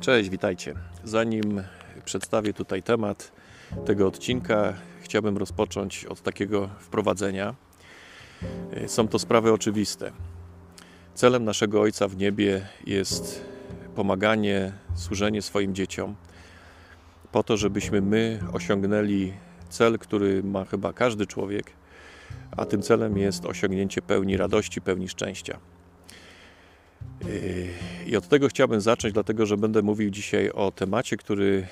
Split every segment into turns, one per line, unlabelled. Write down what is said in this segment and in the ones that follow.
Cześć, witajcie. Zanim przedstawię tutaj temat tego odcinka, chciałbym rozpocząć od takiego wprowadzenia. Są to sprawy oczywiste. Celem naszego Ojca w niebie jest pomaganie, służenie swoim dzieciom, po to, żebyśmy my osiągnęli cel, który ma chyba każdy człowiek, a tym celem jest osiągnięcie pełni radości, pełni szczęścia. I od tego chciałbym zacząć, dlatego że będę mówił dzisiaj o temacie, który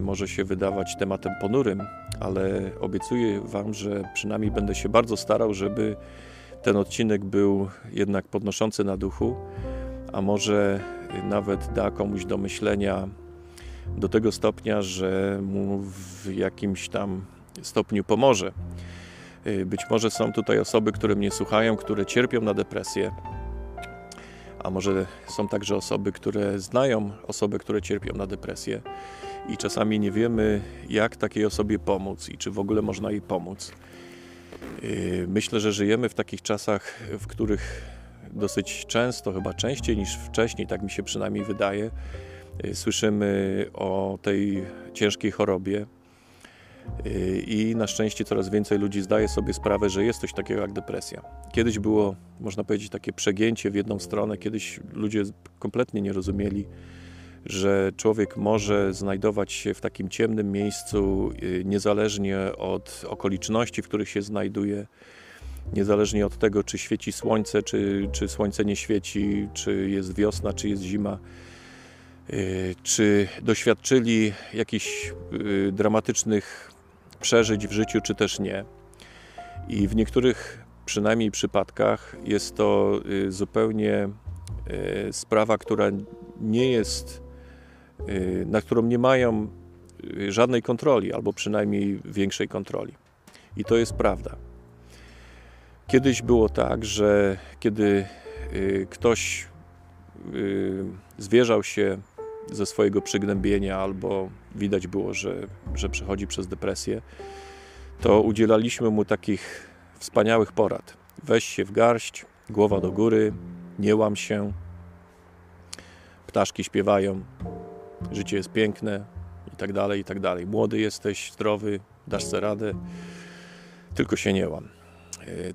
może się wydawać tematem ponurym, ale obiecuję Wam, że przynajmniej będę się bardzo starał, żeby ten odcinek był jednak podnoszący na duchu, a może nawet da komuś do myślenia do tego stopnia, że mu w jakimś tam stopniu pomoże. Być może są tutaj osoby, które mnie słuchają, które cierpią na depresję, a może są także osoby, które znają osoby, które cierpią na depresję i czasami nie wiemy, jak takiej osobie pomóc i czy w ogóle można jej pomóc. Yy, myślę, że żyjemy w takich czasach, w których dosyć często, chyba częściej niż wcześniej, tak mi się przynajmniej wydaje, yy, słyszymy o tej ciężkiej chorobie. I na szczęście coraz więcej ludzi zdaje sobie sprawę, że jest coś takiego jak depresja. Kiedyś było, można powiedzieć, takie przegięcie w jedną stronę. Kiedyś ludzie kompletnie nie rozumieli, że człowiek może znajdować się w takim ciemnym miejscu, niezależnie od okoliczności, w których się znajduje, niezależnie od tego, czy świeci słońce, czy, czy słońce nie świeci, czy jest wiosna, czy jest zima. Czy doświadczyli jakichś dramatycznych przeżyć w życiu, czy też nie. I w niektórych przynajmniej przypadkach jest to zupełnie sprawa, która nie jest, na którą nie mają żadnej kontroli, albo przynajmniej większej kontroli. I to jest prawda. Kiedyś było tak, że kiedy ktoś zwierzał się ze swojego przygnębienia, albo widać było, że, że przechodzi przez depresję, to udzielaliśmy mu takich wspaniałych porad. Weź się w garść, głowa do góry, nie łam się, ptaszki śpiewają, życie jest piękne i tak dalej, i tak dalej. Młody jesteś, zdrowy, dasz sobie radę, tylko się nie łam.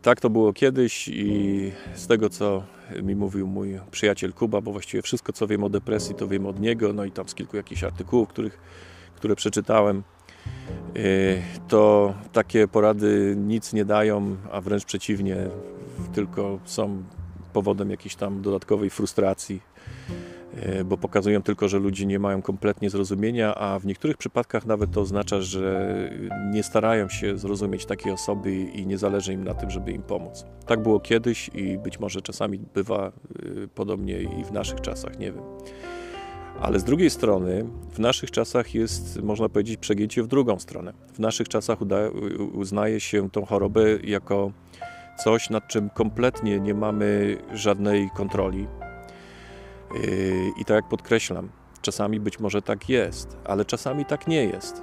Tak to było kiedyś i z tego, co mi mówił mój przyjaciel Kuba, bo właściwie wszystko, co wiem o depresji, to wiem od niego, no i tam z kilku jakichś artykułów, których, które przeczytałem, to takie porady nic nie dają, a wręcz przeciwnie, tylko są powodem jakiejś tam dodatkowej frustracji, bo pokazują tylko, że ludzie nie mają kompletnie zrozumienia, a w niektórych przypadkach nawet to oznacza, że nie starają się zrozumieć takiej osoby i nie zależy im na tym, żeby im pomóc. Tak było kiedyś i być może czasami bywa podobnie i w naszych czasach, nie wiem. Ale z drugiej strony, w naszych czasach jest, można powiedzieć, przegięcie w drugą stronę. W naszych czasach uznaje się tą chorobę jako coś, nad czym kompletnie nie mamy żadnej kontroli. I tak jak podkreślam, czasami być może tak jest, ale czasami tak nie jest.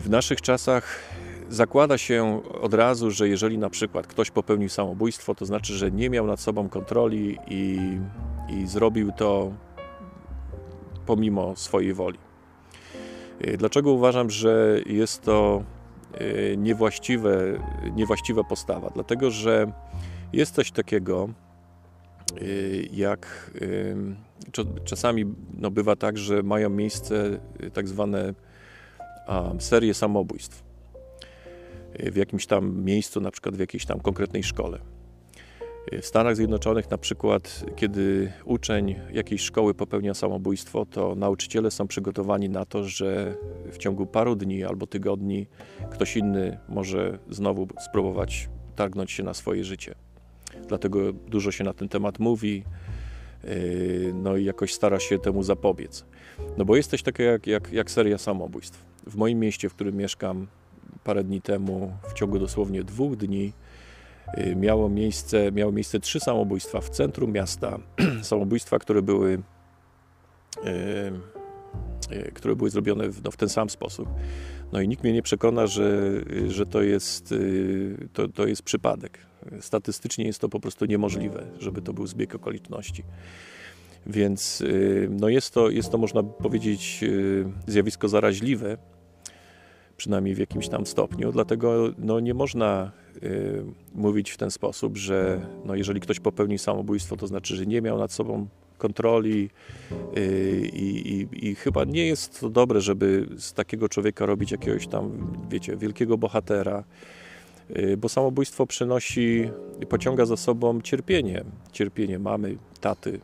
W naszych czasach zakłada się od razu, że jeżeli na przykład ktoś popełnił samobójstwo, to znaczy, że nie miał nad sobą kontroli i, i zrobił to pomimo swojej woli. Dlaczego uważam, że jest to niewłaściwe, niewłaściwa postawa? Dlatego, że jest coś takiego, jak czasami no, bywa tak, że mają miejsce tak zwane serie samobójstw w jakimś tam miejscu, na przykład w jakiejś tam konkretnej szkole. W Stanach Zjednoczonych na przykład, kiedy uczeń jakiejś szkoły popełnia samobójstwo, to nauczyciele są przygotowani na to, że w ciągu paru dni albo tygodni ktoś inny może znowu spróbować targnąć się na swoje życie. Dlatego dużo się na ten temat mówi, no i jakoś stara się temu zapobiec. No bo jest coś takiego jak, jak, jak seria samobójstw. W moim mieście, w którym mieszkam parę dni temu, w ciągu dosłownie dwóch dni, miało miejsce, miało miejsce trzy samobójstwa w centrum miasta. samobójstwa, które były, które były zrobione w, no, w ten sam sposób. No i nikt mnie nie przekona, że, że to, jest, to, to jest przypadek. Statystycznie jest to po prostu niemożliwe, żeby to był zbieg okoliczności. Więc y, no jest, to, jest to, można powiedzieć, y, zjawisko zaraźliwe, przynajmniej w jakimś tam stopniu. Dlatego no, nie można y, mówić w ten sposób, że no, jeżeli ktoś popełni samobójstwo, to znaczy, że nie miał nad sobą kontroli i, i, i, chyba nie jest to dobre, żeby z takiego człowieka robić jakiegoś tam, wiecie, wielkiego bohatera, bo samobójstwo przynosi, pociąga za sobą cierpienie. Cierpienie mamy, taty,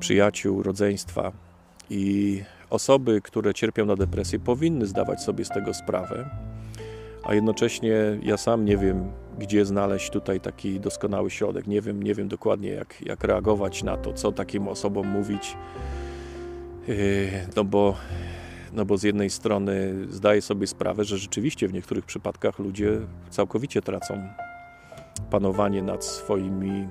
przyjaciół, rodzeństwa. I osoby, które cierpią na depresję, powinny zdawać sobie z tego sprawę, a jednocześnie ja sam nie wiem, gdzie znaleźć tutaj taki doskonały środek. Nie wiem, nie wiem dokładnie, jak, jak reagować na to, co takim osobom mówić. Yy, no bo, no bo z jednej strony zdaję sobie sprawę, że rzeczywiście w niektórych przypadkach ludzie całkowicie tracą panowanie nad swoimi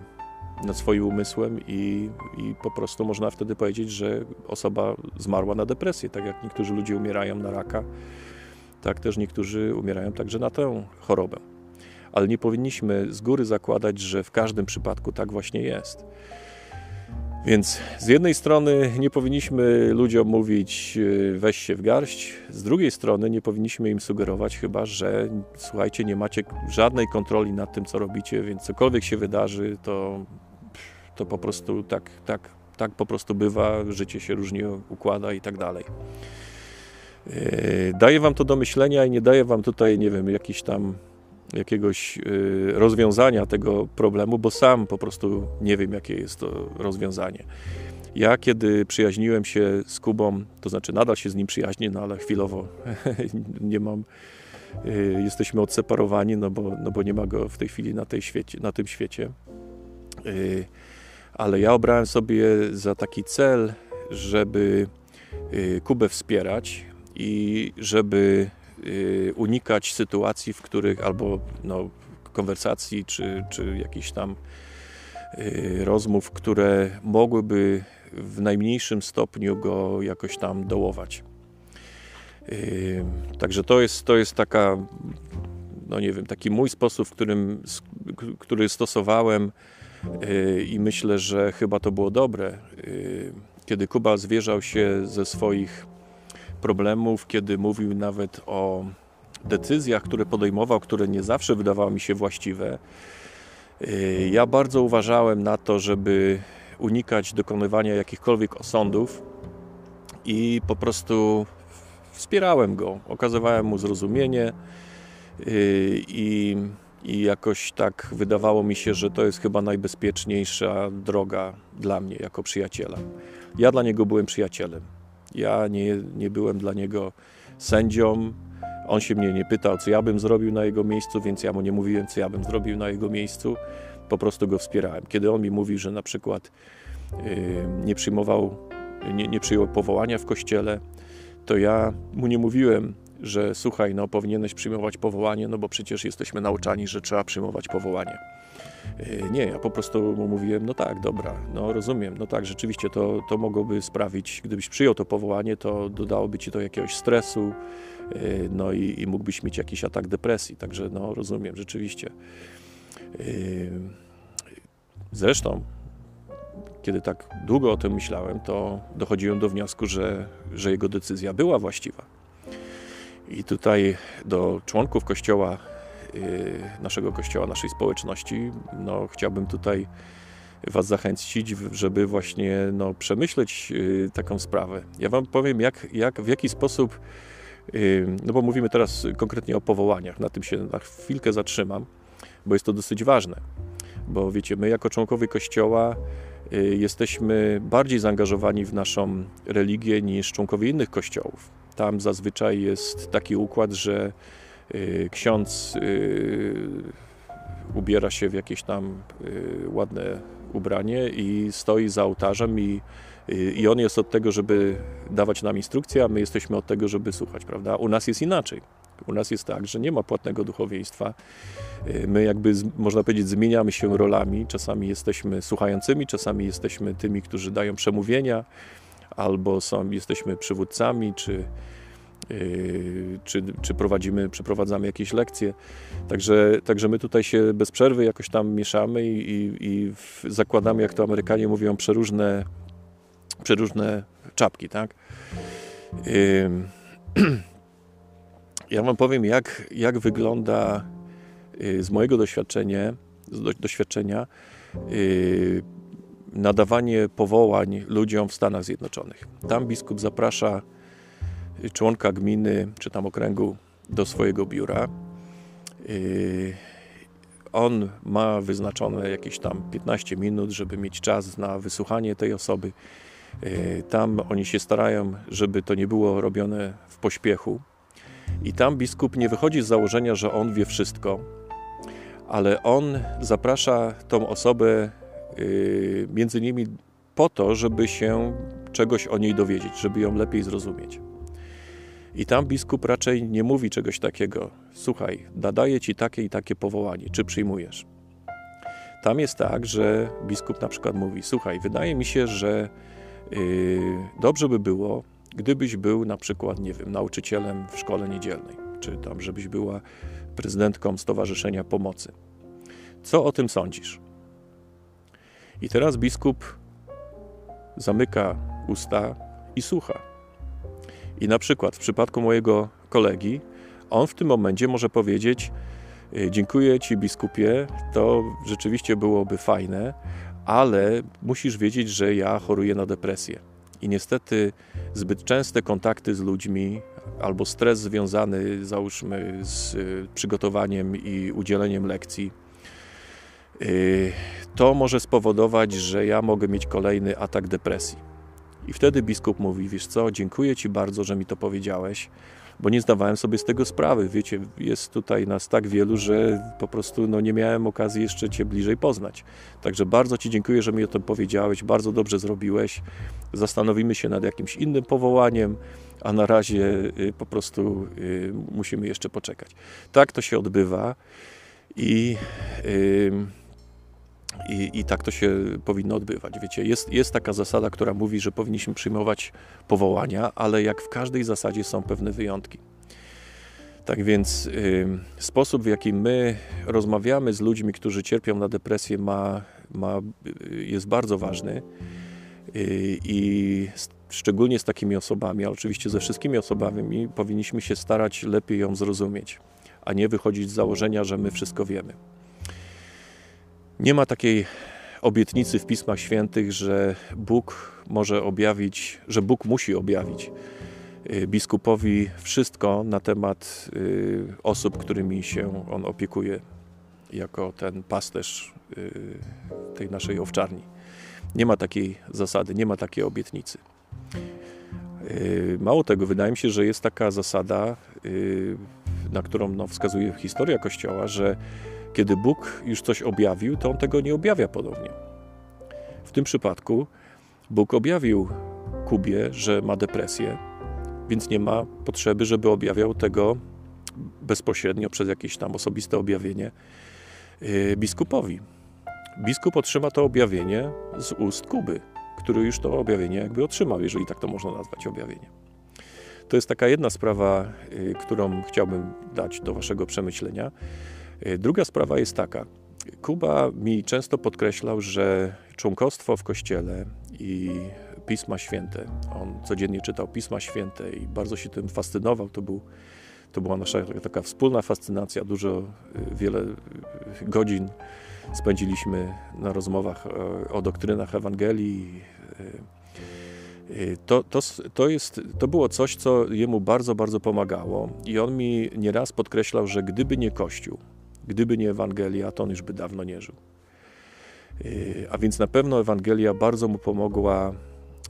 nad swoim umysłem i, i po prostu można wtedy powiedzieć, że osoba zmarła na depresję, tak jak niektórzy ludzie umierają na raka, tak też niektórzy umierają także na tę chorobę. Ale nie powinniśmy z góry zakładać, że w każdym przypadku tak właśnie jest. Więc z jednej strony nie powinniśmy ludziom mówić e, weź się w garść, z drugiej strony nie powinniśmy im sugerować chyba, że słuchajcie, nie macie żadnej kontroli nad tym, co robicie, więc cokolwiek się wydarzy, to to po prostu tak, tak, tak po prostu bywa, życie się różnie układa i tak dalej. E, daję wam to do myślenia i nie daję wam tutaj, nie wiem, jakiś tam jakiegoś e, rozwiązania tego problemu, bo sam po prostu nie wiem, jakie jest to rozwiązanie. Ja, kiedy przyjaźniłem się z Kubą, to znaczy nadal się z nim przyjaźnię, no ale chwilowo nie mam, e, jesteśmy odseparowani, no bo, no bo nie ma go w tej chwili na, tej świecie, na tym świecie ale ja obrałem sobie za taki cel, żeby y, Kubę wspierać i żeby y, unikać sytuacji, w których albo no, konwersacji, czy, czy jakichś tam y, rozmów, które mogłyby w najmniejszym stopniu go jakoś tam dołować. Także to jest, to jest taka, no nie wiem, taki mój sposób, w którym, który stosowałem i myślę, że chyba to było dobre. Kiedy Kuba zwierzał się ze swoich problemów, kiedy mówił nawet o decyzjach, które podejmował, które nie zawsze wydawały mi się właściwe, ja bardzo uważałem na to, żeby unikać dokonywania jakichkolwiek osądów i po prostu wspierałem go, okazywałem mu zrozumienie i i jakoś tak wydawało mi się, że to jest chyba najbezpieczniejsza droga dla mnie jako przyjaciela. Ja dla niego byłem przyjacielem. Ja nie, nie byłem dla niego sędzią. On się mnie nie pytał, co ja bym zrobił na jego miejscu, więc ja mu nie mówiłem, co ja bym zrobił na jego miejscu. Po prostu go wspierałem. Kiedy on mi mówił, że na przykład yy, nie przyjmował, nie, nie przyjął powołania w kościele, to ja mu nie mówiłem, że słuchaj, no powinieneś przyjmować powołanie, no bo przecież jesteśmy nauczani, że trzeba przyjmować powołanie. E, nie, ja po prostu mu mówiłem, no tak, dobra, no rozumiem, no tak, rzeczywiście to, to mogłoby sprawić, gdybyś przyjął to powołanie, to dodałoby ci to jakiegoś stresu, e, no i, i mógłbyś mieć jakiś atak depresji, także no rozumiem, rzeczywiście. E, zresztą, kiedy tak długo o tym myślałem, to dochodziłem do wniosku, że, że jego decyzja była właściwa i tutaj do członków kościoła, naszego kościoła, naszej społeczności, no, chciałbym tutaj Was zachęcić, żeby właśnie no, przemyśleć y, taką sprawę. Ja Wam powiem, jak, jak, w jaki sposób, y, no bo mówimy teraz konkretnie o powołaniach, na tym się na chwilkę zatrzymam, bo jest to dosyć ważne. Bo wiecie, my jako członkowie kościoła jesteśmy bardziej zaangażowani w naszą religię niż członkowie innych kościołów. Tam zazwyczaj jest taki układ, że y, ksiądz y, ubiera się w jakieś tam y, ładne ubranie i stoi za ołtarzem i, i on jest od tego, żeby dawać nam instrukcje, a my jesteśmy od tego, żeby słuchać, prawda? U nas jest inaczej. U nas jest tak, że nie ma płatnego duchowieństwa. My jakby, można powiedzieć, zmieniamy się rolami. Czasami jesteśmy słuchającymi, czasami jesteśmy tymi, którzy dają przemówienia, albo są, jesteśmy przywódcami, czy, czy, czy prowadzimy, przeprowadzamy jakieś lekcje. Także, także my tutaj się bez przerwy jakoś tam mieszamy i, i, i zakładamy, jak to Amerykanie mówią, przeróżne, przeróżne czapki, tak? Ja wam powiem, jak, jak wygląda y, z mojego doświadczenia, z doświadczenia nadawanie powołań ludziom w Stanach Zjednoczonych. Tam biskup zaprasza członka gminy czy tam okręgu do swojego biura. Y, on ma wyznaczone jakieś tam 15 minut, żeby mieć czas na wysłuchanie tej osoby. Tam oni się starają, żeby to nie było robione w pośpiechu, i tam biskup nie wychodzi z założenia, że on wie wszystko, ale on zaprasza tą osobę yy, między innymi po to, żeby się czegoś o niej dowiedzieć, żeby ją lepiej zrozumieć. I tam biskup raczej nie mówi czegoś takiego. Słuchaj, nadaję ci takie i takie powołanie, czy przyjmujesz? Tam jest tak, że biskup na przykład mówi: Słuchaj, wydaje mi się, że yy, dobrze by było, Gdybyś był na przykład, nie wiem, nauczycielem w szkole niedzielnej, czy tam, żebyś była prezydentką Stowarzyszenia Pomocy. Co o tym sądzisz? I teraz biskup zamyka usta i słucha. I na przykład w przypadku mojego kolegi, on w tym momencie może powiedzieć: y, Dziękuję Ci, biskupie, to rzeczywiście byłoby fajne, ale musisz wiedzieć, że ja choruję na depresję. I niestety zbyt częste kontakty z ludźmi albo stres związany, załóżmy, z y, przygotowaniem i udzieleniem lekcji, y, to może spowodować, że ja mogę mieć kolejny atak depresji. I wtedy biskup mówi: Wiesz co, dziękuję Ci bardzo, że mi to powiedziałeś, bo nie zdawałem sobie z tego sprawy. Wiecie, jest tutaj nas tak wielu, że po prostu no, nie miałem okazji jeszcze Cię bliżej poznać. Także bardzo Ci dziękuję, że mi o tym powiedziałeś, bardzo dobrze zrobiłeś. Zastanowimy się nad jakimś innym powołaniem, a na razie y, po prostu y, musimy jeszcze poczekać. Tak to się odbywa i. Y, i, I, tak to się powinno odbywać. Wiecie, jest, jest taka zasada, która mówi, że powinniśmy przyjmować powołania, ale jak w każdej zasadzie są pewne wyjątki. Tak więc y, sposób, w jaki my rozmawiamy z ludźmi, którzy cierpią na depresję, ma, ma, y, jest bardzo ważny. Y, I szczególnie z takimi osobami, ale oczywiście ze wszystkimi osobami, powinniśmy się starać lepiej ją zrozumieć, a nie wychodzić z założenia, że my wszystko wiemy. Nie ma takiej obietnicy w Pismach Świętych, że Bóg może objawić, że Bóg musi objawić y, biskupowi wszystko na temat y, osób, którymi się on opiekuje, jako ten pasterz y, tej naszej owczarni. Nie ma takiej zasady, nie ma takiej obietnicy. Mało tego, wydaje mi się, że jest taka zasada, na którą no, wskazuje historia Kościoła, że kiedy Bóg już coś objawił, to on tego nie objawia ponownie. W tym przypadku Bóg objawił Kubie, że ma depresję, więc nie ma potrzeby, żeby objawiał tego bezpośrednio przez jakieś tam osobiste objawienie yy, biskupowi. Biskup otrzyma to objawienie z ust Kuby, który już to objawienie jakby otrzymał, jeżeli tak to można nazwać objawienie. To jest taka jedna sprawa, yy, którą chciałbym dać do Waszego przemyślenia. E, druga sprawa jest taka. Kuba mi często podkreślał, że członkostwo w kościele i Pisma Święte, on codziennie czytał Pisma Święte i bardzo się tym fascynował. To, był, to była nasza taka wspólna fascynacja. Dużo, e, wiele godzin spędziliśmy na rozmowach o, doktrynach Ewangelii. To, to, to, jest, to było coś, co jemu bardzo, bardzo pomagało i on mi nieraz podkreślał, że gdyby nie Kościół, Gdyby nie Ewangelia, to on już by dawno nie żył. Yy, a więc na pewno Ewangelia bardzo mu pomogła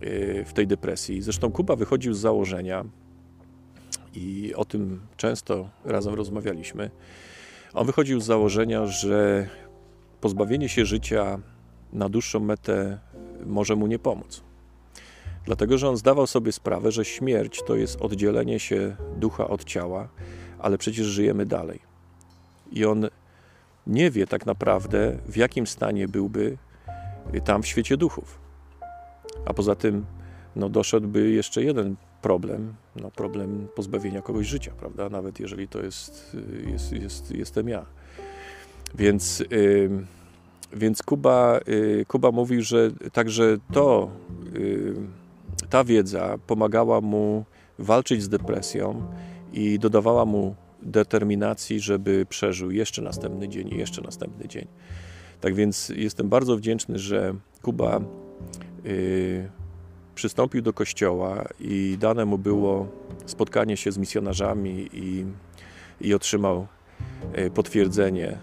yy, w tej depresji. Zresztą Kuba wychodził z założenia, i o tym często razem rozmawialiśmy. On wychodził z założenia, że pozbawienie się życia na dłuższą metę może mu nie pomóc. Dlatego, że on zdawał sobie sprawę, że śmierć to jest oddzielenie się ducha od ciała, ale przecież żyjemy dalej i on nie wie tak naprawdę, w jakim stanie byłby tam w świecie duchów. A poza tym no, doszedłby jeszcze jeden problem, no problem pozbawienia kogoś życia, prawda? Nawet jeżeli to jest, jest, jest jestem ja. Więc, yy, więc Kuba, yy, Kuba mówił, że także to, yy, ta wiedza pomagała mu walczyć z depresją i dodawała mu determinacji, żeby przeżył jeszcze następny dzień i jeszcze następny dzień. Tak więc jestem bardzo wdzięczny, że Kuba yy, przystąpił do kościoła i dane mu było spotkanie się z misjonarzami i, i otrzymał yy, potwierdzenie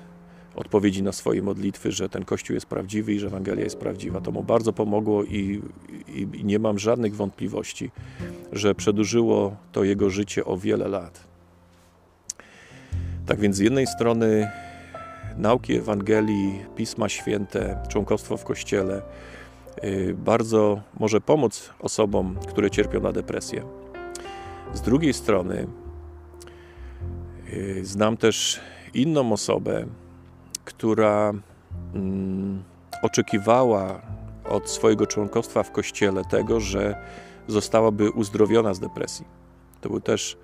odpowiedzi na swoje modlitwy, że ten Kościół jest prawdziwy i że Ewangelia jest prawdziwa. To mu bardzo pomogło i, i, i nie mam żadnych wątpliwości, że przedłużyło to jego życie o wiele lat. Tak więc z jednej strony nauki Ewangelii, Pisma Święte, członkostwo w Kościele y, bardzo może pomóc osobom, które cierpią na depresję. Z drugiej strony y, znam też inną osobę, która mm, oczekiwała od swojego członkostwa w Kościele tego, że zostałaby uzdrowiona z depresji. To był też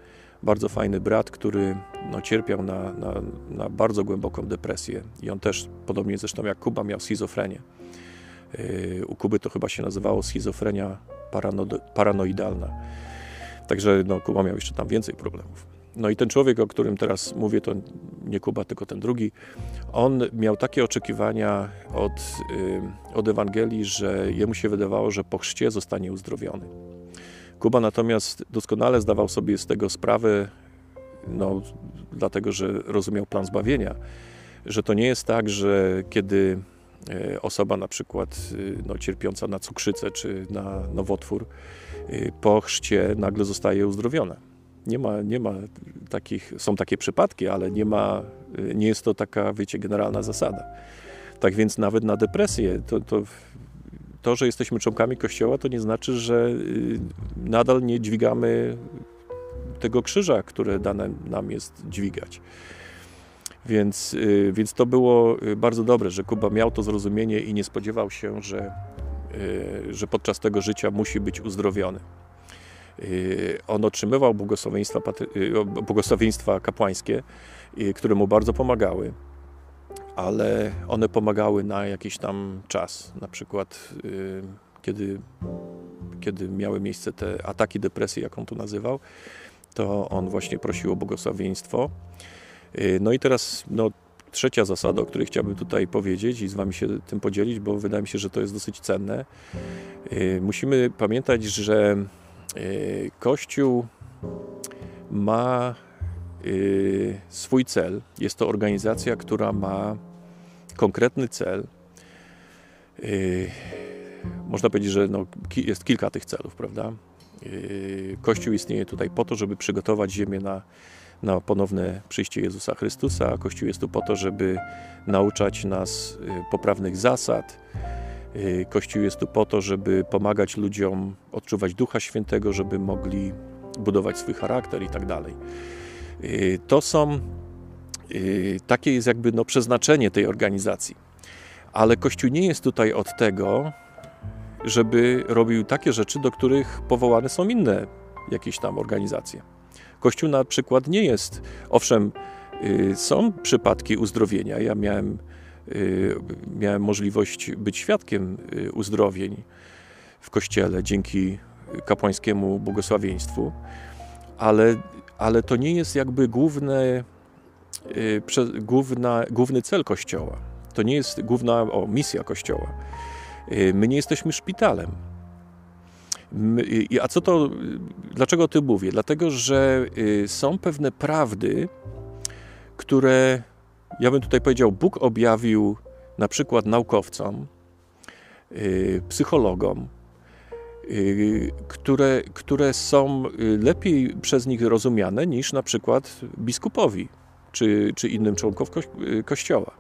bardzo fajny brat, który no, cierpiał na, na, na, bardzo głęboką depresję i on też, podobnie zresztą jak Kuba, miał schizofrenię. Yy, u Kuby to chyba się nazywało schizofrenia parano, paranoidalna. Także no, Kuba miał jeszcze tam więcej problemów. No i ten człowiek, o którym teraz mówię, to nie Kuba, tylko ten drugi, on miał takie oczekiwania od, yy, od Ewangelii, że jemu się wydawało, że po chrzcie zostanie uzdrowiony. Kuba natomiast doskonale zdawał sobie z tego sprawę, no, dlatego że rozumiał plan zbawienia, że to nie jest tak, że kiedy e, osoba na przykład e, no, cierpiąca na cukrzycę czy na nowotwór e, po chrzcie nagle zostaje uzdrowiona. Nie ma, nie ma takich, są takie przypadki, ale nie ma, nie jest to taka, wiecie, generalna zasada. Tak więc nawet na depresję to, to to, że jesteśmy członkami Kościoła, to nie znaczy, że y, nadal nie dźwigamy tego krzyża, które dane nam jest dźwigać. Więc, y, więc to było y, bardzo dobre, że Kuba miał to zrozumienie i nie spodziewał się, że, że podczas tego życia musi być uzdrowiony. On otrzymywał błogosławieństwa, błogosławieństwa kapłańskie, które mu bardzo pomagały ale one pomagały na jakiś tam czas. Na przykład, y, kiedy, kiedy miały miejsce te ataki depresji, jak on to nazywał, to on właśnie prosił o błogosławieństwo. Y, no i teraz no, trzecia zasada, o której chciałbym tutaj powiedzieć i z Wami się tym podzielić, bo wydaje mi się, że to jest dosyć cenne. Y, musimy pamiętać, że Kościół ma swój cel. Jest to organizacja, która ma konkretny cel. Yy, można powiedzieć, że no, jest kilka tych celów, prawda? Yy, Kościół istnieje tutaj po to, żeby przygotować ziemię na, na ponowne przyjście Jezusa Chrystusa. Kościół jest tu po to, żeby nauczać nas yy, poprawnych zasad. Kościół jest tu po to, żeby pomagać ludziom odczuwać Ducha Świętego, żeby mogli budować swój charakter i tak dalej. To są takie jest jakby no, przeznaczenie tej organizacji. Ale Kościół nie jest tutaj od tego, żeby robił takie rzeczy, do których powołane są inne jakieś tam organizacje. Kościół na przykład nie jest, owszem, y, są przypadki uzdrowienia. Ja miałem, y, miałem możliwość być świadkiem uzdrowień w kościele dzięki kapłańskiemu błogosławieństwu, ale, ale to nie jest jakby główne Y, główna, główny cel Kościoła. To nie jest główna o, misja Kościoła. Y, my nie jesteśmy szpitalem. My, a co to, dlaczego o tym mówię? Dlatego, że y, są pewne prawdy, które, ja bym tutaj powiedział, Bóg objawił na przykład naukowcom, psychologom, które, które są lepiej przez nich rozumiane niż na przykład biskupowi czy, czy innym członkom y, Kościoła.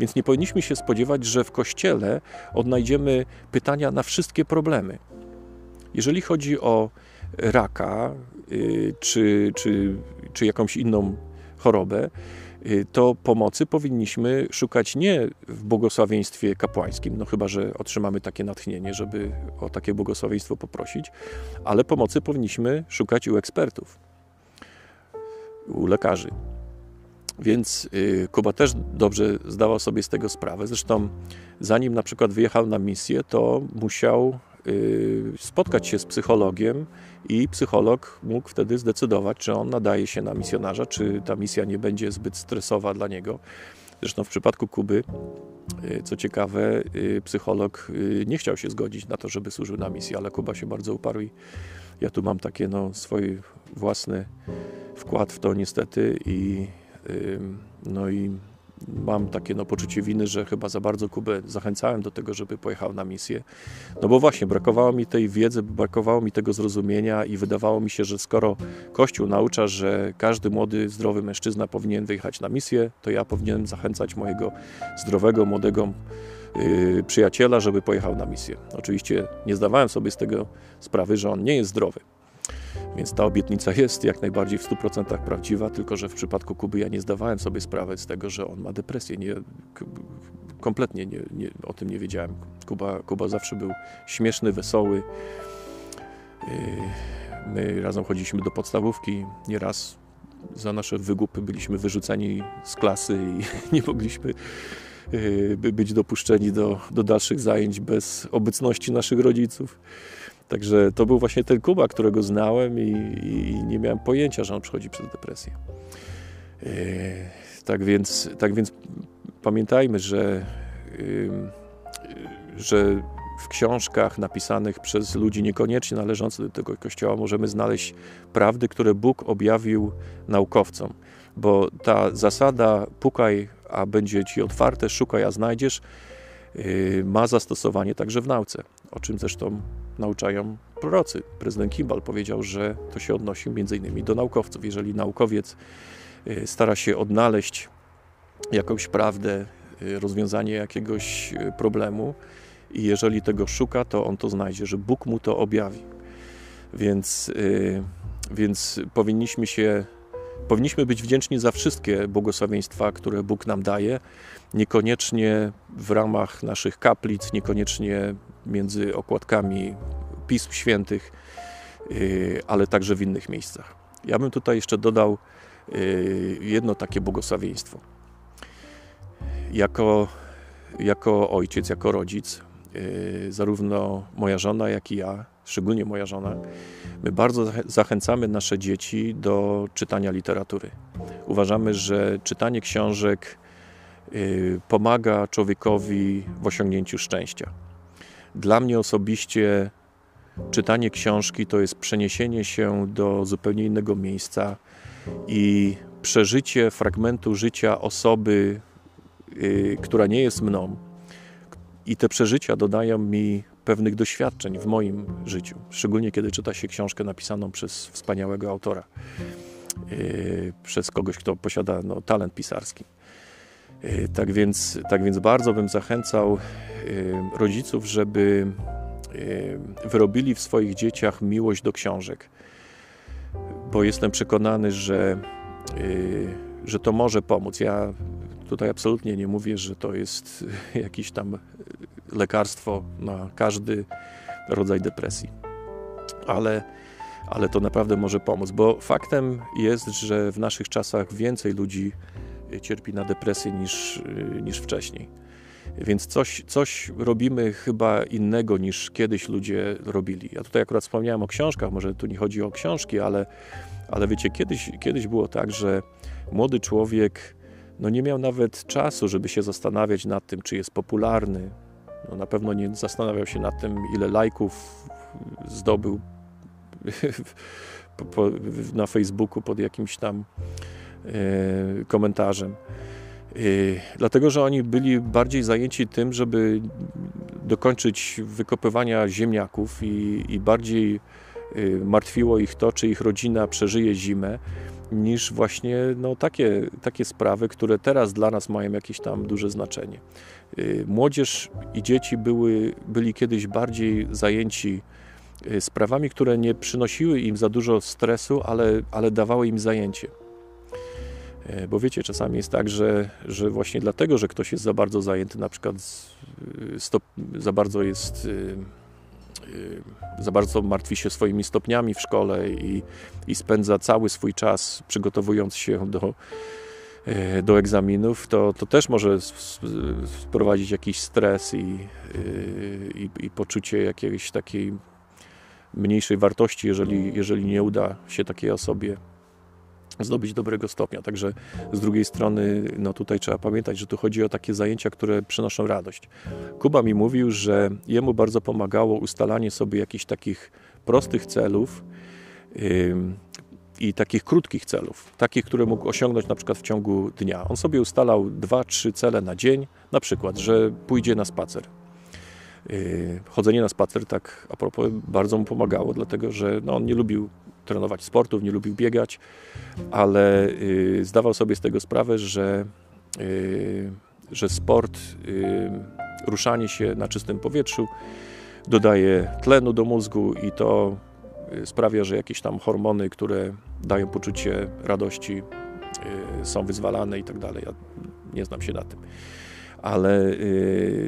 Więc nie powinniśmy się spodziewać, że w Kościele odnajdziemy pytania na wszystkie problemy. Jeżeli chodzi o raka y, czy, czy, czy jakąś inną chorobę, y, to pomocy powinniśmy szukać nie w błogosławieństwie kapłańskim, no chyba, że otrzymamy takie natchnienie, żeby o takie błogosławieństwo poprosić, ale pomocy powinniśmy szukać u ekspertów, u lekarzy. Więc y, Kuba też dobrze zdawał sobie z tego sprawę. Zresztą, zanim na przykład wyjechał na misję, to musiał y, spotkać się z psychologiem i psycholog mógł wtedy zdecydować, czy on nadaje się na misjonarza, czy ta misja nie będzie zbyt stresowa dla niego. Zresztą w przypadku Kuby, y, co ciekawe, psycholog nie chciał się zgodzić na to, żeby służył na misji, ale Kuba się bardzo uparł i ja tu mam takie no, swój własny wkład w to niestety i no i mam takie no, poczucie winy, że chyba za bardzo Kubę zachęcałem do tego, żeby pojechał na misję. No bo właśnie, brakowało mi tej wiedzy, brakowało mi tego zrozumienia i wydawało mi się, że skoro Kościół naucza, że każdy młody, zdrowy mężczyzna powinien wyjechać na misję, to ja powinienem zachęcać mojego zdrowego, młodego yy, przyjaciela, żeby pojechał na misję. Oczywiście nie zdawałem sobie z tego sprawy, że on nie jest zdrowy. Więc ta obietnica jest jak najbardziej w 100% prawdziwa, tylko że w przypadku Kuby ja nie zdawałem sobie sprawy z tego, że on ma depresję. Nie, kompletnie nie, nie, o tym nie wiedziałem. Kuba, Kuba zawsze był śmieszny, wesoły. Yy, my razem chodziliśmy do podstawówki. Nieraz za nasze wygupy byliśmy wyrzuceni z klasy i nie mogliśmy yy, być dopuszczeni do, do dalszych zajęć bez obecności naszych rodziców. Także to był właśnie ten Kuba, którego znałem i, i nie miałem pojęcia, że on przychodzi przez depresję. Yy, tak więc, tak więc pamiętajmy, że, yy, że w książkach napisanych przez ludzi niekoniecznie należących do tego kościoła możemy znaleźć prawdy, które Bóg objawił naukowcom. Bo ta zasada pukaj, a będzie ci otwarte, szukaj, a znajdziesz, yy, ma zastosowanie także w nauce, o czym zresztą nauczają prorocy. Prezydent Kimball powiedział, że to się odnosi innymi do naukowców. Jeżeli naukowiec y, stara się odnaleźć jakąś prawdę, y, rozwiązanie jakiegoś y, problemu i jeżeli tego szuka, to on to znajdzie, że Bóg mu to objawi. Więc, więc powinniśmy się powinniśmy być wdzięczni za wszystkie błogosławieństwa, które Bóg nam daje, niekoniecznie w ramach naszych kaplic, niekoniecznie między okładkami Pism Świętych, y, ale także w innych miejscach. Ja bym tutaj jeszcze dodał y, jedno takie błogosławieństwo. Jako, jako ojciec, jako rodzic, y, zarówno moja żona, jak i ja, szczególnie moja żona, my bardzo zachęcamy nasze dzieci do czytania literatury. Uważamy, że czytanie książek pomaga człowiekowi w osiągnięciu szczęścia. Dla mnie osobiście czytanie książki to jest przeniesienie się do zupełnie innego miejsca i przeżycie fragmentu życia osoby, yy, która nie jest mną. I te przeżycia dodają mi pewnych doświadczeń w moim życiu, szczególnie kiedy czyta się książkę napisaną przez wspaniałego autora, yy, przez kogoś, kto posiada no, talent pisarski. Yy, tak więc, tak więc bardzo bym zachęcał rodziców, żeby wyrobili w swoich dzieciach miłość do książek, bo jestem przekonany, że, y, że to może pomóc. Ja tutaj absolutnie nie mówię, że to jest jakieś tam lekarstwo na każdy rodzaj depresji, ale, ale to naprawdę może pomóc, bo faktem jest, że w naszych czasach więcej ludzi cierpi na depresję niż, y, niż wcześniej. Więc coś, coś robimy chyba innego niż kiedyś ludzie robili. Ja tutaj akurat wspomniałem o książkach, może tu nie chodzi o książki, ale, ale wiecie, kiedyś, kiedyś było tak, że młody człowiek no nie miał nawet czasu, żeby się zastanawiać nad tym, czy jest popularny. No na pewno nie zastanawiał się nad tym, ile lajków zdobył na Facebooku pod jakimś tam komentarzem. Y, dlatego, że oni byli bardziej zajęci tym, żeby dokończyć wykopywania ziemniaków i, i bardziej y, martwiło ich to, czy ich rodzina przeżyje zimę, niż właśnie no, takie, takie sprawy, które teraz dla nas mają jakieś tam duże znaczenie. Y, młodzież i dzieci były, byli kiedyś bardziej zajęci sprawami, które nie przynosiły im za dużo stresu, ale, ale dawały im zajęcie. E, bo wiecie, czasami jest tak, że, że właśnie dlatego, że ktoś jest za bardzo zajęty, na przykład stop, za bardzo jest y, y, za bardzo martwi się swoimi stopniami w szkole i, i spędza cały swój czas przygotowując się do, e, do egzaminów, to, to też może sprowadzić jakiś stres i, y, i, i poczucie jakiejś takiej mniejszej wartości, jeżeli, jeżeli nie uda się takiej osobie zdobyć dobrego stopnia. Także z drugiej strony, no tutaj trzeba pamiętać, że tu chodzi o takie zajęcia, które przynoszą radość. Kuba mi mówił, że jemu bardzo pomagało ustalanie sobie jakichś takich prostych celów yy, i takich krótkich celów, takich, które mógł osiągnąć na przykład w ciągu dnia. On sobie ustalał dwa, trzy cele na dzień, na przykład, że pójdzie na spacer. Yy, chodzenie na spacer, tak a propos, bardzo mu pomagało, dlatego że no, on nie lubił trenować sportów, nie lubił biegać, ale y, zdawał sobie z tego sprawę, że, y, że sport, y, ruszanie się na czystym powietrzu dodaje tlenu do mózgu i to sprawia, że jakieś tam hormony, które dają poczucie radości, są wyzwalane i tak dalej. Ja nie znam się na tym. Ale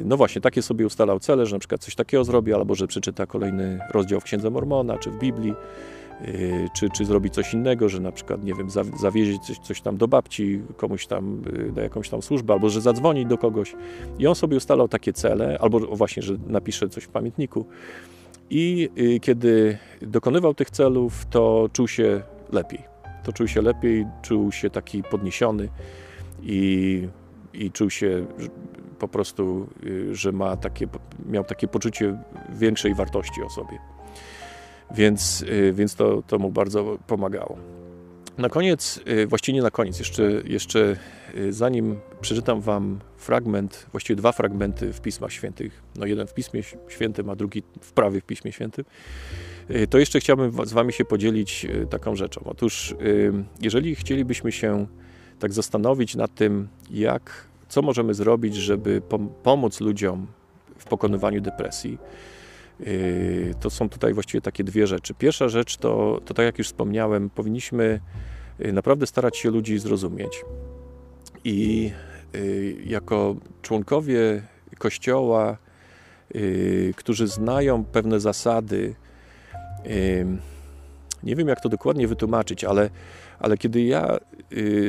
no właśnie, takie sobie ustalał cele, że na przykład coś takiego zrobi, albo że przeczyta kolejny rozdział w Księdze Mormona czy w Biblii czy, czy zrobić coś innego, że na przykład, nie wiem, zawieźć coś, coś tam do babci, komuś tam, y, do jakąś tam służbę, albo że zadzwonić do kogoś. I on sobie ustalał takie cele, albo właśnie, że napisze coś w pamiętniku. I y, kiedy dokonywał tych celów, to czuł się lepiej. To czuł się lepiej, czuł się taki podniesiony i, i czuł się po prostu, że ma takie, miał takie poczucie większej wartości o sobie więc, y, więc to, to mu bardzo pomagało. Na koniec, y, właściwie nie na koniec, jeszcze, jeszcze y, zanim przeczytam Wam fragment, właściwie dwa fragmenty w Pismach Świętych, no jeden w Pismie Świętym, a drugi w prawie w Pismie Świętym, to jeszcze chciałbym z Wami się podzielić taką rzeczą. Otóż, jeżeli chcielibyśmy się tak zastanowić nad tym, jak, co możemy zrobić, żeby pomóc ludziom w pokonywaniu depresji, to są tutaj właściwie takie dwie rzeczy. Pierwsza rzecz to, to tak jak już wspomniałem, powinniśmy yy, naprawdę starać się ludzi zrozumieć. I yy, jako członkowie Kościoła, którzy znają pewne zasady, nie wiem jak to dokładnie wytłumaczyć, ale, ale kiedy ja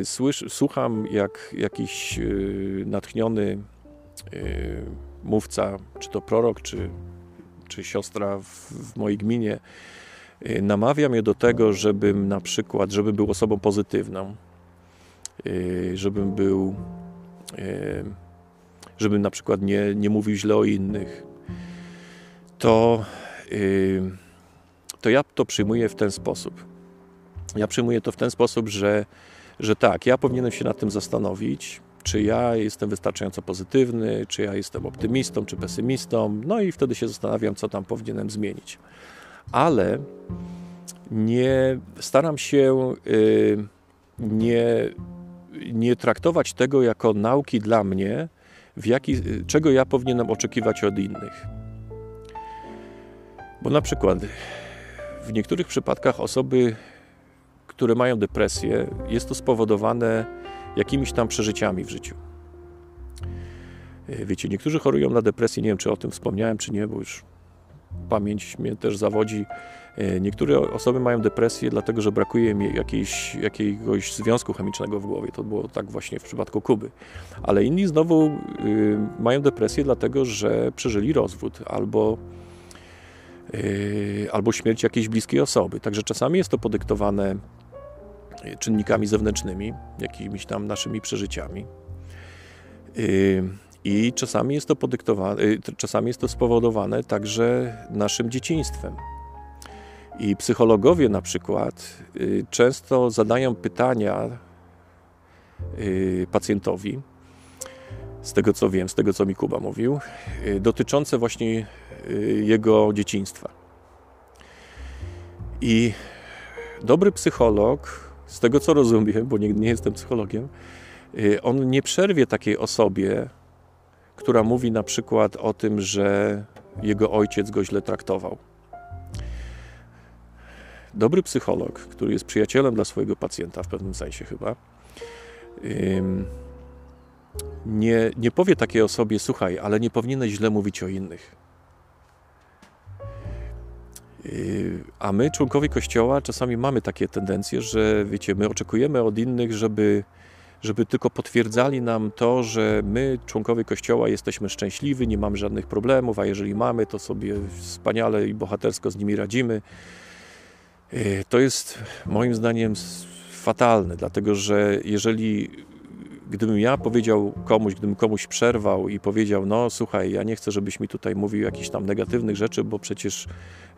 słysz, słucham, jak jakiś natchniony mówca, czy to prorok, czy czy siostra w, w mojej gminie y, namawia mnie do tego, żebym na przykład, żebym był osobą pozytywną, y, żebym był, y, żebym na przykład nie, nie mówił źle o innych, to, to ja to przyjmuję w ten sposób. Ja przyjmuję to w ten sposób, że, że tak, ja powinienem się nad tym zastanowić, czy ja jestem wystarczająco pozytywny, czy ja jestem optymistą, czy pesymistą, no i wtedy się zastanawiam, co tam powinienem zmienić. Ale nie staram się y, nie, nie traktować tego jako nauki dla mnie, w jaki, czego ja powinienem oczekiwać od innych. Bo na przykład w niektórych przypadkach osoby, które mają depresję, jest to spowodowane jakimiś tam przeżyciami w życiu. E, wiecie, niektórzy chorują na depresję, nie wiem czy o tym wspomniałem, czy nie, bo już pamięć mnie też zawodzi. E, niektóre osoby mają depresję, dlatego że brakuje im jakiejś, jakiegoś związku chemicznego w głowie. To było tak właśnie w przypadku Kuby. Ale inni znowu y, mają depresję, dlatego że przeżyli rozwód albo, y, albo śmierć jakiejś bliskiej osoby. Także czasami jest to podyktowane czynnikami zewnętrznymi, jakimiś tam naszymi przeżyciami. Y, I czasami jest to podyktowane, y, czasami jest to spowodowane także naszym dzieciństwem. I psychologowie na przykład y, często zadają pytania pacjentowi, z tego co wiem, z tego co mi Kuba mówił, dotyczące właśnie jego dzieciństwa. I dobry psycholog z tego co rozumiem, bo nigdy nie jestem psychologiem, y, on nie przerwie takiej osobie, która mówi na przykład o tym, że jego ojciec go źle traktował. Dobry psycholog, który jest przyjacielem dla swojego pacjenta w pewnym sensie chyba, nie, nie powie takiej osobie, słuchaj, ale nie powinieneś źle mówić o innych. Y, a my, członkowie Kościoła, czasami mamy takie tendencje, że wiecie, my oczekujemy od innych, żeby, żeby tylko potwierdzali nam to, że my, członkowie Kościoła, jesteśmy szczęśliwi, nie mamy żadnych problemów, a jeżeli mamy, to sobie wspaniale i bohatersko z nimi radzimy. Y, to jest moim zdaniem fatalne, dlatego że jeżeli gdybym ja powiedział komuś, gdybym komuś przerwał i powiedział, no słuchaj, ja nie chcę, żebyś mi tutaj mówił jakichś tam negatywnych rzeczy, bo przecież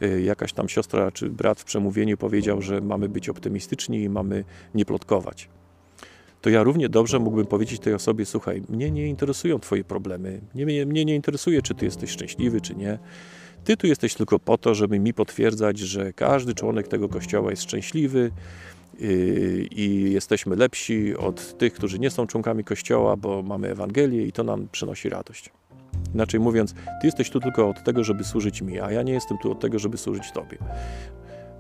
y, jakaś tam siostra czy brat w przemówieniu powiedział, że mamy być optymistyczni i mamy nie plotkować. To ja równie dobrze mógłbym powiedzieć tej osobie, słuchaj, mnie nie interesują twoje problemy, mnie, mnie nie interesuje, czy ty jesteś szczęśliwy, czy nie. Ty tu jesteś tylko po to, żeby mi potwierdzać, że każdy członek tego kościoła jest szczęśliwy, i jesteśmy lepsi od tych, którzy nie są członkami Kościoła, bo mamy Ewangelię i to nam przynosi radość. Inaczej mówiąc, Ty jesteś tu tylko od tego, żeby służyć mi, a ja nie jestem tu od tego, żeby służyć Tobie.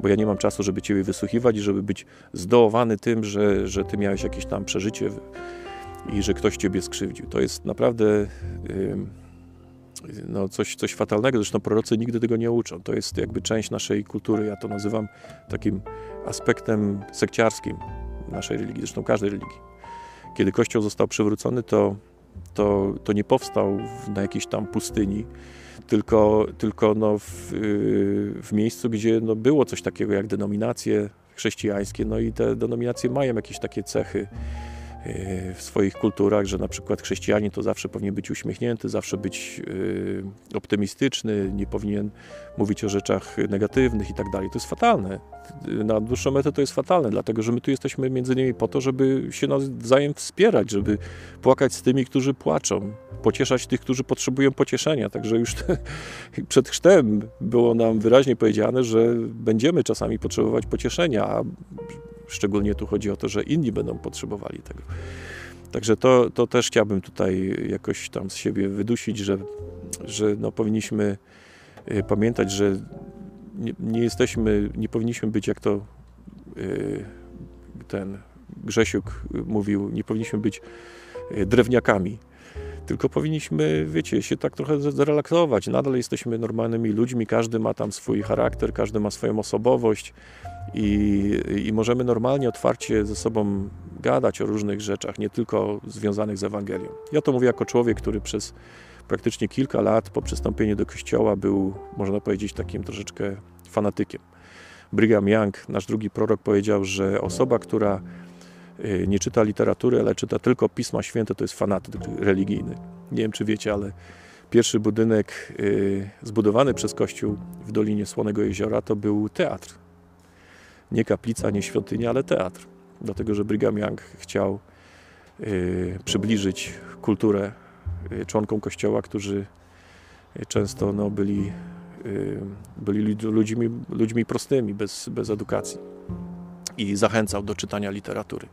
Bo ja nie mam czasu, żeby Ciebie wysłuchiwać i żeby być zdołowany tym, że, że Ty miałeś jakieś tam przeżycie i że ktoś Ciebie skrzywdził. To jest naprawdę... No coś, coś fatalnego. Zresztą prorocy nigdy tego nie uczą. To jest jakby część naszej kultury. Ja to nazywam takim aspektem sekciarskim naszej religii, zresztą każdej religii. Kiedy Kościół został przywrócony, to, to, to nie powstał na jakiejś tam pustyni, tylko, tylko no w, w miejscu, gdzie no było coś takiego jak denominacje chrześcijańskie, no i te denominacje mają jakieś takie cechy w swoich kulturach, że na przykład chrześcijanin to zawsze powinien być uśmiechnięty, zawsze być y, optymistyczny, nie powinien mówić o rzeczach negatywnych i tak dalej. To jest fatalne. Na dłuższą metę to jest fatalne, dlatego że my tu jesteśmy między innymi po to, żeby się nawzajem wspierać, żeby płakać z tymi, którzy płaczą, pocieszać tych, którzy potrzebują pocieszenia. Także już te, przed chrztem było nam wyraźnie powiedziane, że będziemy czasami potrzebować pocieszenia, a Szczególnie tu chodzi o to, że inni będą potrzebowali tego. Także to, to też chciałbym tutaj jakoś tam z siebie wydusić, że, że no powinniśmy pamiętać, że nie, nie jesteśmy, nie powinniśmy być jak to y, ten Grzesiuk mówił, nie powinniśmy być y, drewniakami tylko powinniśmy, wiecie, się tak trochę zrelaksować. Nadal jesteśmy normalnymi ludźmi, każdy ma tam swój charakter, każdy ma swoją osobowość i, i możemy normalnie, otwarcie ze sobą gadać o różnych rzeczach, nie tylko związanych z Ewangelią. Ja to mówię jako człowiek, który przez praktycznie kilka lat po przystąpieniu do kościoła był, można powiedzieć, takim troszeczkę fanatykiem. Brigham Young, nasz drugi prorok, powiedział, że osoba, która Y, nie czyta literatury, ale czyta tylko Pisma Święte, to jest fanatyk religijny. Nie wiem, czy wiecie, ale pierwszy budynek y, zbudowany przez Kościół w Dolinie Słonego Jeziora to był teatr. Nie kaplica, nie świątynia, ale teatr. Dlatego, że Brigham Young chciał y, przybliżyć kulturę członkom Kościoła, którzy często no, byli, byli ludźmi, ludźmi prostymi, bez, bez edukacji i zachęcał do czytania literatury.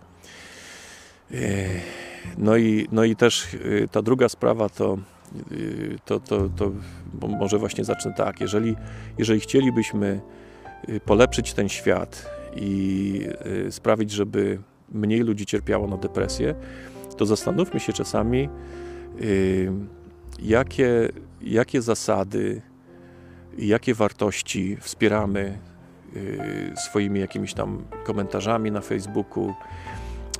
No i, no i też y, ta druga sprawa to, y, to, to, to może właśnie zacznę tak. Jeżeli, jeżeli chcielibyśmy y, polepszyć ten świat i sprawić, żeby mniej ludzi cierpiało na depresję, to zastanówmy się czasami, jakie, jakie zasady i jakie wartości wspieramy swoimi jakimiś tam komentarzami na Facebooku,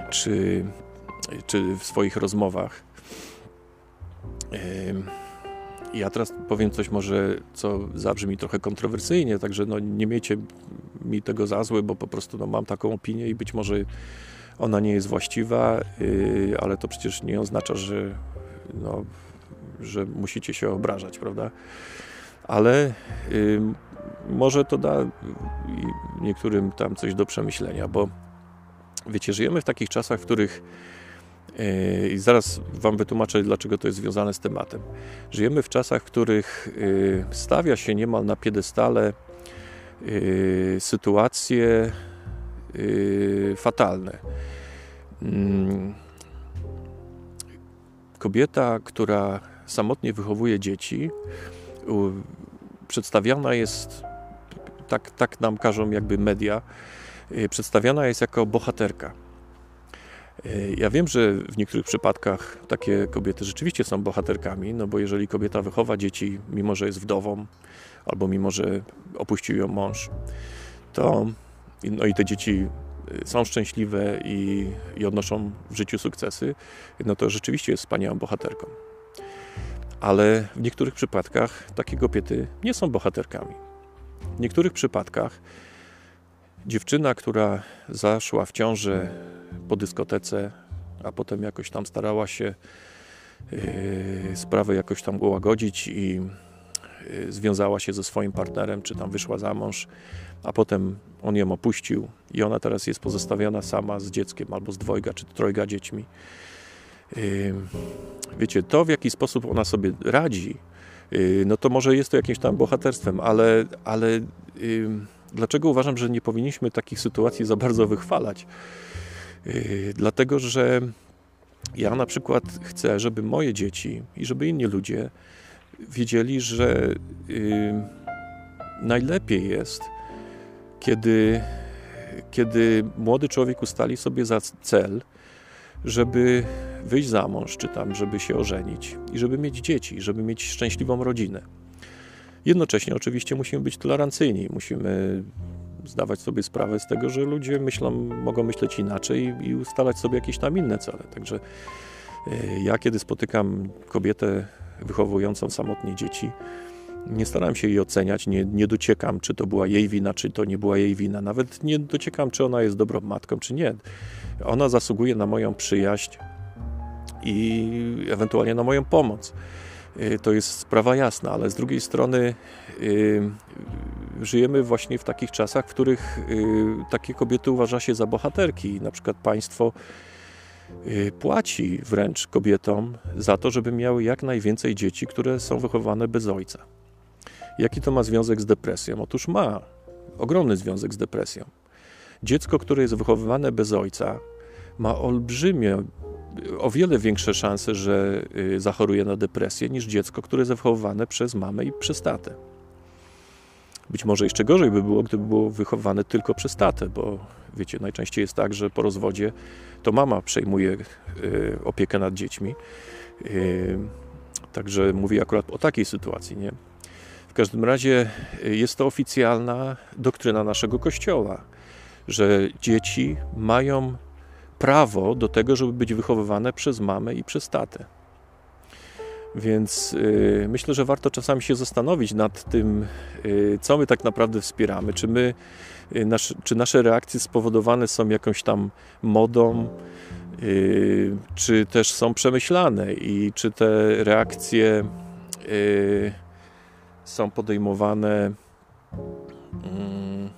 czy, czy w swoich rozmowach. Ja teraz powiem coś może, co zabrzmi trochę kontrowersyjnie, także no, nie miejcie mi tego za złe, bo po prostu no, mam taką opinię i być może ona nie jest właściwa, y, ale to przecież nie oznacza, że, no, że musicie się obrażać, prawda? Ale może to da niektórym tam coś do przemyślenia, bo Wiecie, żyjemy w takich czasach, w których e, i zaraz Wam wytłumaczę, dlaczego to jest związane z tematem. Żyjemy w czasach, w których e, stawia się niemal na piedestale e, sytuacje fatalne. Kobieta, która samotnie wychowuje dzieci, przedstawiana jest, tak, tak nam każą jakby media, Y, przedstawiana jest jako bohaterka. Ja wiem, że w niektórych przypadkach takie kobiety rzeczywiście są bohaterkami, no bo jeżeli kobieta wychowa dzieci, mimo że jest wdową, albo mimo że opuścił ją mąż, to no i te dzieci y, są szczęśliwe i, i odnoszą w życiu sukcesy, no to rzeczywiście jest wspaniałą bohaterką. Ale w niektórych przypadkach takie kobiety nie są bohaterkami. W niektórych przypadkach dziewczyna, która zaszła w ciążę po dyskotece, a potem jakoś tam starała się yy, sprawę jakoś tam ułagodzić i związała się ze swoim partnerem, czy tam wyszła za mąż, a potem on ją opuścił i ona teraz jest pozostawiona sama z dzieckiem albo z dwojga czy trojga dziećmi. Yy, wiecie, to w jaki sposób ona sobie radzi, yy, no to może jest to jakimś tam bohaterstwem, ale, ale dlaczego uważam, że nie powinniśmy takich sytuacji za bardzo wychwalać? Dlatego, że ja na przykład chcę, żeby moje dzieci i żeby inni ludzie wiedzieli, że yy, najlepiej jest, kiedy, kiedy młody człowiek ustali sobie za cel, żeby wyjść za mąż, czy tam, żeby się ożenić i żeby mieć dzieci, żeby mieć szczęśliwą rodzinę. Jednocześnie oczywiście musimy być tolerancyjni, musimy zdawać sobie sprawę z tego, że ludzie myślą, mogą myśleć inaczej i ustalać sobie jakieś tam inne cele. Także e, ja, kiedy spotykam kobietę wychowującą samotnie dzieci, nie staram się jej oceniać, nie, nie dociekam, czy to była jej wina, czy to nie była jej wina. Nawet nie dociekam, czy ona jest dobrą matką, czy nie. Ona zasługuje na moją przyjaźń i ewentualnie na moją pomoc. Y, to jest sprawa jasna, ale z drugiej strony yy, żyjemy właśnie w takich czasach, w których yy, takie kobiety uważa się za bohaterki. Na przykład państwo płaci wręcz kobietom za to, żeby miały jak najwięcej dzieci, które są wychowane bez ojca. Jaki to ma związek z depresją? Otóż ma ogromny związek z depresją. Dziecko, które jest wychowywane bez ojca, ma olbrzymie, o wiele większe szanse, że y, zachoruje na depresję niż dziecko, które jest wychowywane przez mamę i przez tatę. Być może jeszcze gorzej by było, gdyby było wychowane tylko przez tatę, bo wiecie, najczęściej jest tak, że po rozwodzie to mama przejmuje y, opiekę nad dziećmi. Y, także mówię akurat o takiej sytuacji, nie? W każdym razie jest to oficjalna doktryna naszego kościoła, że dzieci mają prawo do tego, żeby być wychowywane przez mamę i przez tatę. Więc y, myślę, że warto czasami się zastanowić nad tym, y, co my tak naprawdę wspieramy. Czy, my, y, nasz, czy nasze reakcje spowodowane są jakąś tam modą, czy też są przemyślane i czy te reakcje są podejmowane. Mm,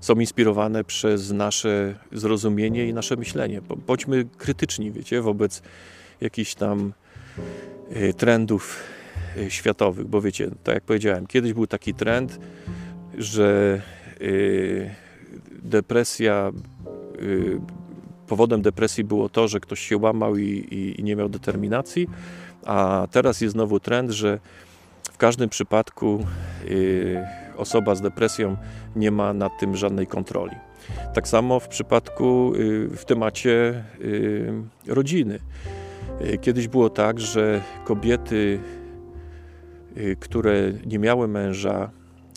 są inspirowane przez nasze zrozumienie i nasze myślenie. Bądźmy krytyczni, wiecie, wobec jakichś tam trendów e, światowych, bo wiecie, tak jak powiedziałem, kiedyś był taki trend, że e, depresja, powodem depresji było to, że ktoś się łamał i, i, i nie miał determinacji, a teraz jest znowu trend, że w każdym przypadku osoba z depresją nie ma nad tym żadnej kontroli. Tak samo w przypadku, y, w temacie y, rodziny. Y, kiedyś było tak, że kobiety, które nie miały męża,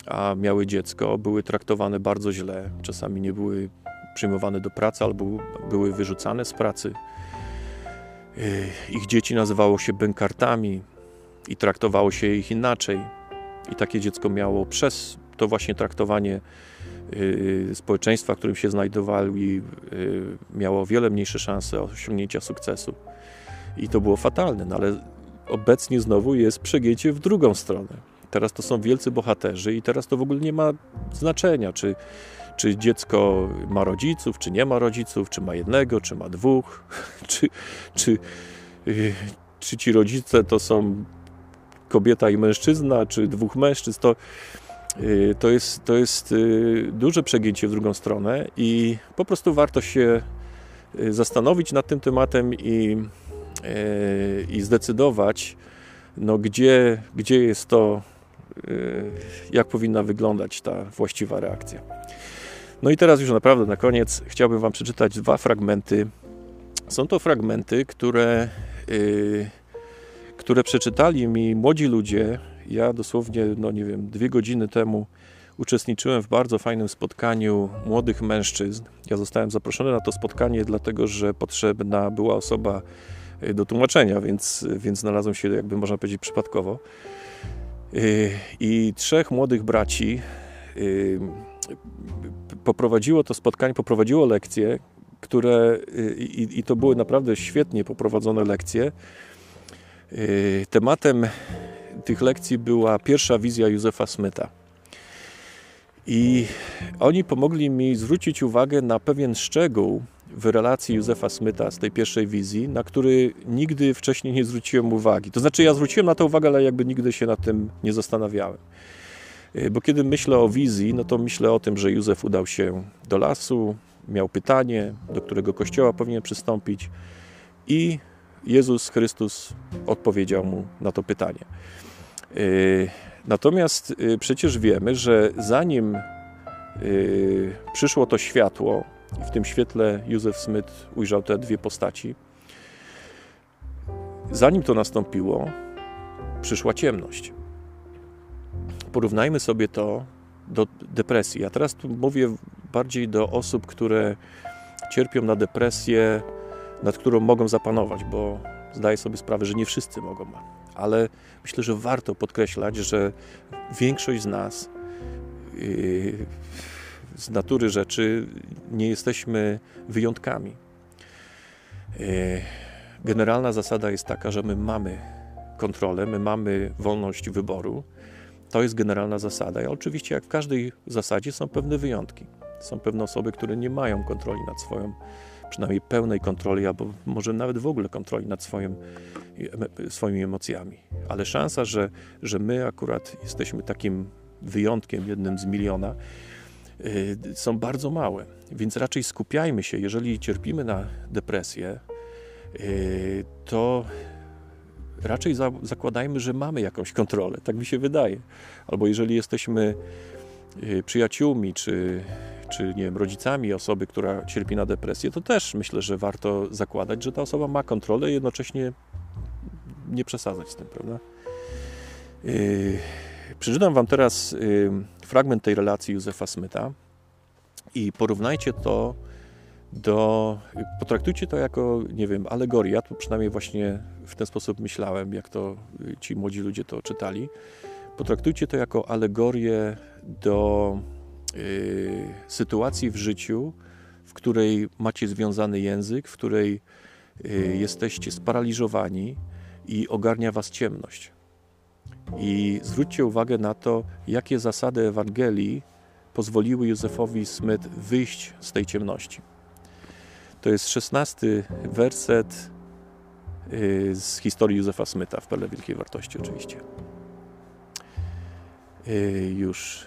a miały dziecko, były traktowane bardzo źle. Czasami nie były przyjmowane do pracy albo były wyrzucane z pracy. Ich dzieci nazywało się bękartami i traktowało się ich inaczej. I takie dziecko miało przez to właśnie traktowanie społeczeństwa, w którym się znajdowali, miało wiele mniejsze szanse osiągnięcia sukcesu. I to było fatalne, no ale obecnie znowu jest przegięcie w drugą stronę. Teraz to są wielcy bohaterzy i teraz to w ogóle nie ma znaczenia, czy, czy dziecko ma rodziców, czy nie ma rodziców, czy ma jednego, czy ma dwóch, czy, czy, y, czy ci rodzice to są kobieta i mężczyzna, czy dwóch mężczyzn, to, y, to jest, to jest y, duże przegięcie w drugą stronę i po prostu warto się zastanowić nad tym tematem i, i zdecydować, no gdzie, gdzie jest to, jak powinna wyglądać ta właściwa reakcja. No i teraz już naprawdę na koniec chciałbym Wam przeczytać dwa fragmenty Są to fragmenty, które, yy, które przeczytali mi młodzi ludzie. Ja dosłownie, no nie wiem, dwie godziny temu uczestniczyłem w bardzo fajnym spotkaniu młodych mężczyzn. Ja zostałem zaproszony na to spotkanie, dlatego że potrzebna była osoba do tłumaczenia, więc, więc znalazłem się, jakby można powiedzieć, przypadkowo. Y, I trzech młodych braci y, poprowadziło to spotkanie, poprowadziło lekcje, które i, i to były naprawdę świetnie poprowadzone lekcje. Tematem tych lekcji była pierwsza wizja Józefa Smyta. I oni pomogli mi zwrócić uwagę na pewien szczegół w relacji Józefa Smyta z tej pierwszej wizji, na który nigdy wcześniej nie zwróciłem uwagi. To znaczy, ja zwróciłem na to uwagę, ale jakby nigdy się nad tym nie zastanawiałem. Y, bo kiedy myślę o wizji, no to myślę o tym, że Józef udał się do lasu, miał pytanie, do którego kościoła powinien przystąpić, i Jezus Chrystus odpowiedział mu na to pytanie. Y, Natomiast y, przecież wiemy, że zanim przyszło to światło, i w tym świetle Józef Smith ujrzał te dwie postaci, zanim to nastąpiło, przyszła ciemność. Porównajmy sobie to do depresji. Ja teraz tu mówię bardziej do osób, które cierpią na depresję, nad którą mogą zapanować, bo zdaję sobie sprawę, że nie wszyscy mogą ale myślę, że warto podkreślać, że większość z nas yy, z natury rzeczy nie jesteśmy wyjątkami. Yy, generalna zasada jest taka, że my mamy kontrolę, my mamy wolność wyboru. To jest generalna zasada. I oczywiście, jak w każdej zasadzie, są pewne wyjątki. Są pewne osoby, które nie mają kontroli nad swoją, przynajmniej pełnej kontroli, albo może nawet w ogóle kontroli nad swoim swoimi emocjami. Ale szansa, że, że my akurat jesteśmy takim wyjątkiem, jednym z miliona, są bardzo małe. Więc raczej skupiajmy się, jeżeli cierpimy na depresję, y, to raczej za, zakładajmy, że mamy jakąś kontrolę. Tak mi się wydaje. Albo jeżeli jesteśmy y, przyjaciółmi, czy, czy nie wiem, rodzicami osoby, która cierpi na depresję, to też myślę, że warto zakładać, że ta osoba ma kontrolę i jednocześnie nie przesadzać z tym, prawda? Yy, przeczytam Wam teraz fragment tej relacji Józefa Smyta i porównajcie to do, potraktujcie to jako, nie wiem, alegorię. Ja tu przynajmniej właśnie w ten sposób myślałem, jak to ci młodzi ludzie to czytali. Potraktujcie to jako alegorię do yy, sytuacji w życiu, w której macie związany język, w której yy, jesteście sparaliżowani, i ogarnia was ciemność. I zwróćcie uwagę na to, jakie zasady Ewangelii pozwoliły Józefowi Smith wyjść z tej ciemności. To jest szesnasty werset y, z historii Józefa Smyta w Perle Wielkiej Wartości oczywiście. Y, już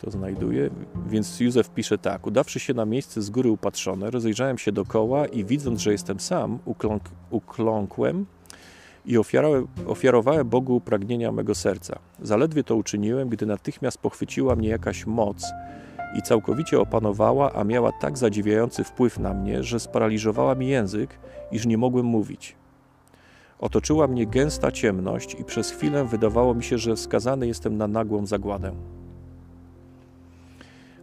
to znajduję. Więc Józef pisze tak. Udawszy się na miejsce z góry upatrzone, rozejrzałem się dokoła i widząc, że jestem sam, ukląk, ukląkłem i ofiarowałem Bogu pragnienia mego serca. Zaledwie to uczyniłem, gdy natychmiast pochwyciła mnie jakaś moc i całkowicie opanowała, a miała tak zadziwiający wpływ na mnie, że sparaliżowała mi język, iż nie mogłem mówić. Otoczyła mnie gęsta ciemność i przez chwilę wydawało mi się, że skazany jestem na nagłą zagładę.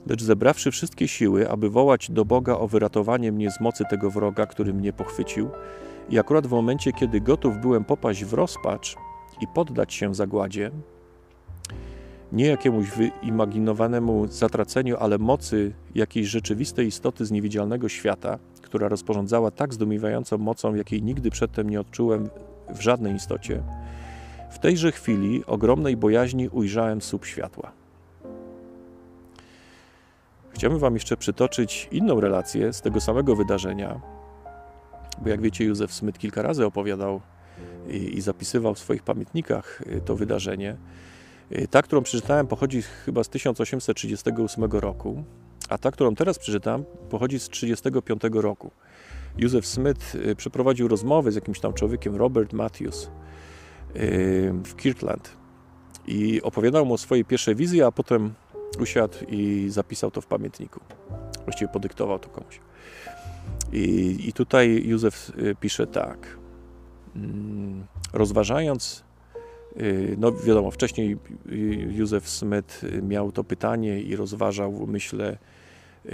Lecz zebrawszy wszystkie siły, aby wołać do Boga o wyratowanie mnie z mocy tego wroga, który mnie pochwycił, i akurat w momencie, kiedy gotów byłem popaść w rozpacz i poddać się zagładzie, nie jakiemuś wyimaginowanemu zatraceniu, ale mocy jakiejś rzeczywistej istoty z niewidzialnego świata, która rozporządzała tak zdumiewającą mocą, jakiej nigdy przedtem nie odczułem w żadnej istocie, w tejże chwili ogromnej bojaźni ujrzałem słup światła. Chciałbym Wam jeszcze przytoczyć inną relację z tego samego wydarzenia, bo jak wiecie, Józef Smyt kilka razy opowiadał i, i zapisywał w swoich pamiętnikach y, to wydarzenie. Y, ta, którą przeczytałem, pochodzi chyba z 1838 roku, a ta, którą teraz przeczytam, pochodzi z 1935 roku. Józef Smith y, przeprowadził rozmowę z jakimś tam człowiekiem, Robert Matthews, w Kirtland i opowiadał mu o swojej pierwszej wizji, a potem usiadł i zapisał to w pamiętniku. Właściwie podyktował to komuś. I, I tutaj Józef y, pisze tak. Mm, rozważając, y, no wiadomo, wcześniej y, Józef Smith miał to pytanie i rozważał, myślę,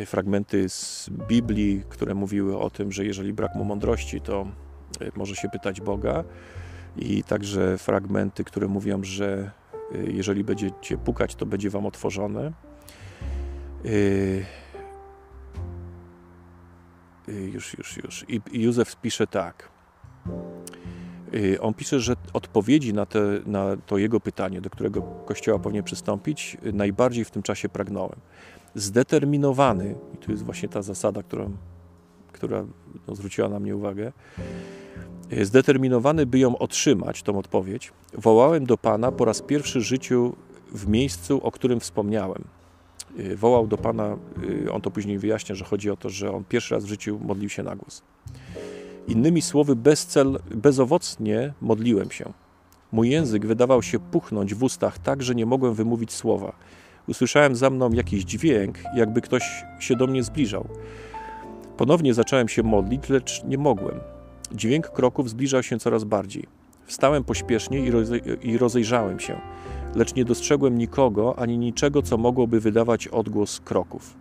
fragmenty z Biblii, które mówiły o tym, że jeżeli brak mu mądrości, to może się pytać Boga. I także fragmenty, które mówią, że jeżeli będziecie pukać, to będzie wam otworzone. Już, już, już. I Józef pisze tak. Y, on pisze, że odpowiedzi na, te, na to jego pytanie, do którego Kościoła powinien przystąpić, y, najbardziej w tym czasie pragnąłem. Zdeterminowany, i tu jest właśnie ta zasada, którą, która no, zwróciła na mnie uwagę, y, zdeterminowany, by ją otrzymać, tą odpowiedź, wołałem do Pana po raz pierwszy w życiu w miejscu, o którym wspomniałem. Wołał do Pana, on to później wyjaśnia, że chodzi o to, że on pierwszy raz w życiu modlił się na głos. Innymi słowy, bezcel, bezowocnie modliłem się. Mój język wydawał się puchnąć w ustach tak, że nie mogłem wymówić słowa. Usłyszałem za mną jakiś dźwięk, jakby ktoś się do mnie zbliżał. Ponownie zacząłem się modlić, lecz nie mogłem. Dźwięk kroków zbliżał się coraz bardziej. Wstałem pośpiesznie i rozejrzałem się, lecz nie dostrzegłem nikogo ani niczego, co mogłoby wydawać odgłos kroków.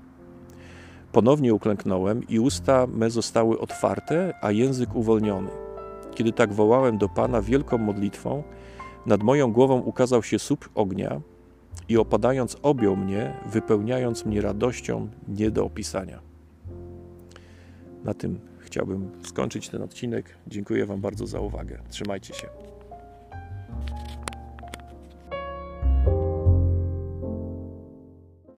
Ponownie uklęknąłem i usta me zostały otwarte, a język uwolniony. Kiedy tak wołałem do Pana wielką modlitwą, nad moją głową ukazał się słup ognia i opadając objął mnie, wypełniając mnie radością nie do opisania. Na tym chciałbym skończyć ten odcinek. Dziękuję Wam bardzo za uwagę. Trzymajcie się.